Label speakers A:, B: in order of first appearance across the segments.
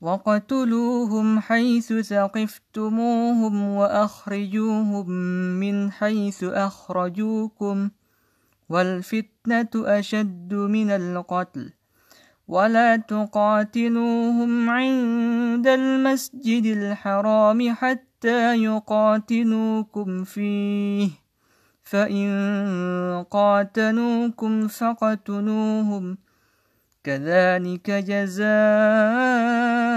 A: وقتلوهم حيث ثقفتموهم وأخرجوهم من حيث أخرجوكم والفتنة أشد من القتل ولا تقاتلوهم عند المسجد الحرام حتى يقاتلوكم فيه فإن قاتلوكم فقتلوهم كذلك جزاء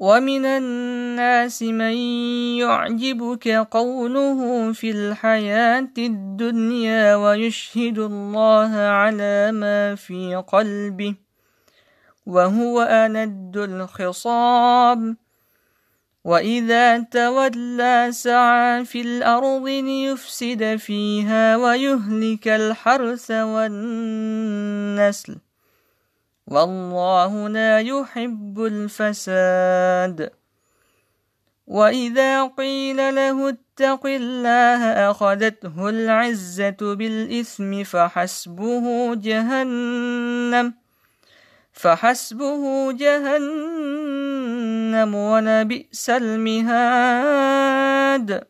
A: ومن الناس من يعجبك قوله في الحياة الدنيا ويشهد الله على ما في قلبه وهو أند الخصاب وإذا تولى سعى في الأرض ليفسد فيها ويهلك الحرث والنسل والله لا يحب الفساد وإذا قيل له اتق الله أخذته العزة بالإثم فحسبه جهنم فحسبه جهنم ولبئس المهاد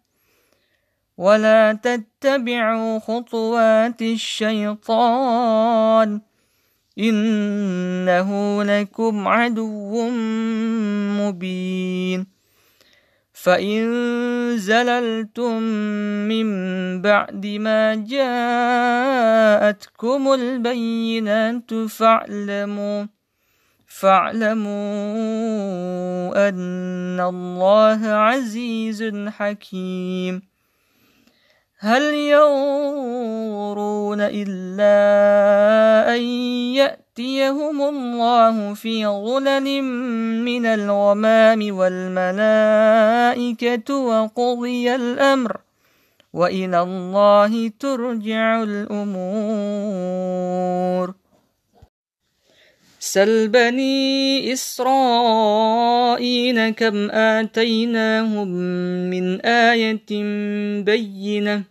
A: ولا تتبعوا خطوات الشيطان إنه لكم عدو مبين فإن زللتم من بعد ما جاءتكم البينات فاعلموا فاعلموا أن الله عزيز حكيم هل ينظرون إلا أن يأتيهم الله في غلل من الغمام والملائكة وقضي الأمر وإلى الله ترجع الأمور سل بني إسرائيل كم آتيناهم من آية بينة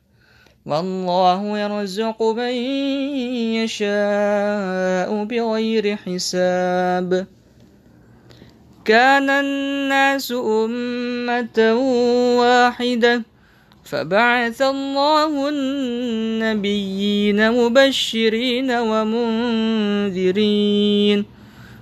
A: والله يرزق من يشاء بغير حساب كان الناس أمة واحدة فبعث الله النبيين مبشرين ومنذرين